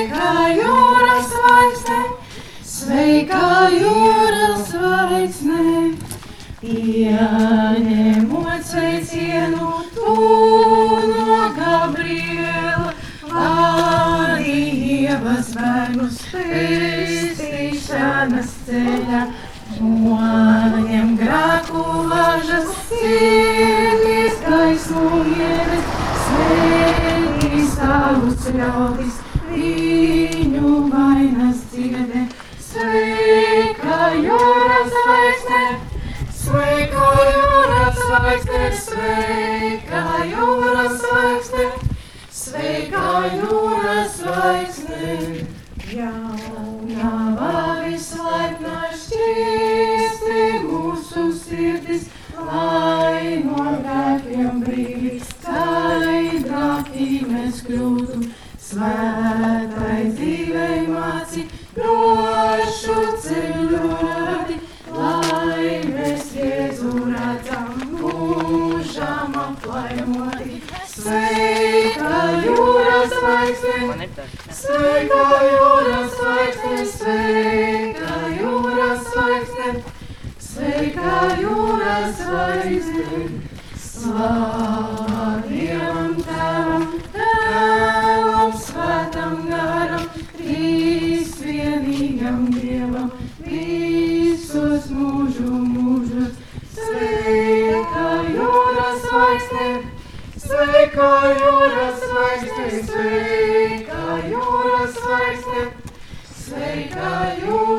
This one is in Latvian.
sveika jūras vaisne, sveika jūras vaisne. Pieņemot sveicienu tu no Gabriela, vādi ievas bērnu spēstīšanas ceļā. Noņem grāku važas, sienis gaismu ienes, sveiki savus ļaudis viņu vainas dziedē. Sveika jūras zvaigzne, sveika jūras zvaigzne, sveika jūras zvaigzne, sveika jūras zvaigzne. Jaunava vislaipnā šķīsti mūsu sirdis, lai no grēkiem brīvi skaidrāki mēs kļūtu. Svētai drošu ceļu radi, lai mēs Jēzu redzam mūžām aplaimoti. Sveika jūras zvaigzne, sveika jūras zvaigzne, sveika jūras zvaigzne, sveika jūras zvaigzne. Slāva vienīgam Dievam, visus mūžu mūžus. Sveika jūras zvaigzne, sveika jūras zvaigzne, sveika jūras zvaigzne, sveika jūras zvaigzne.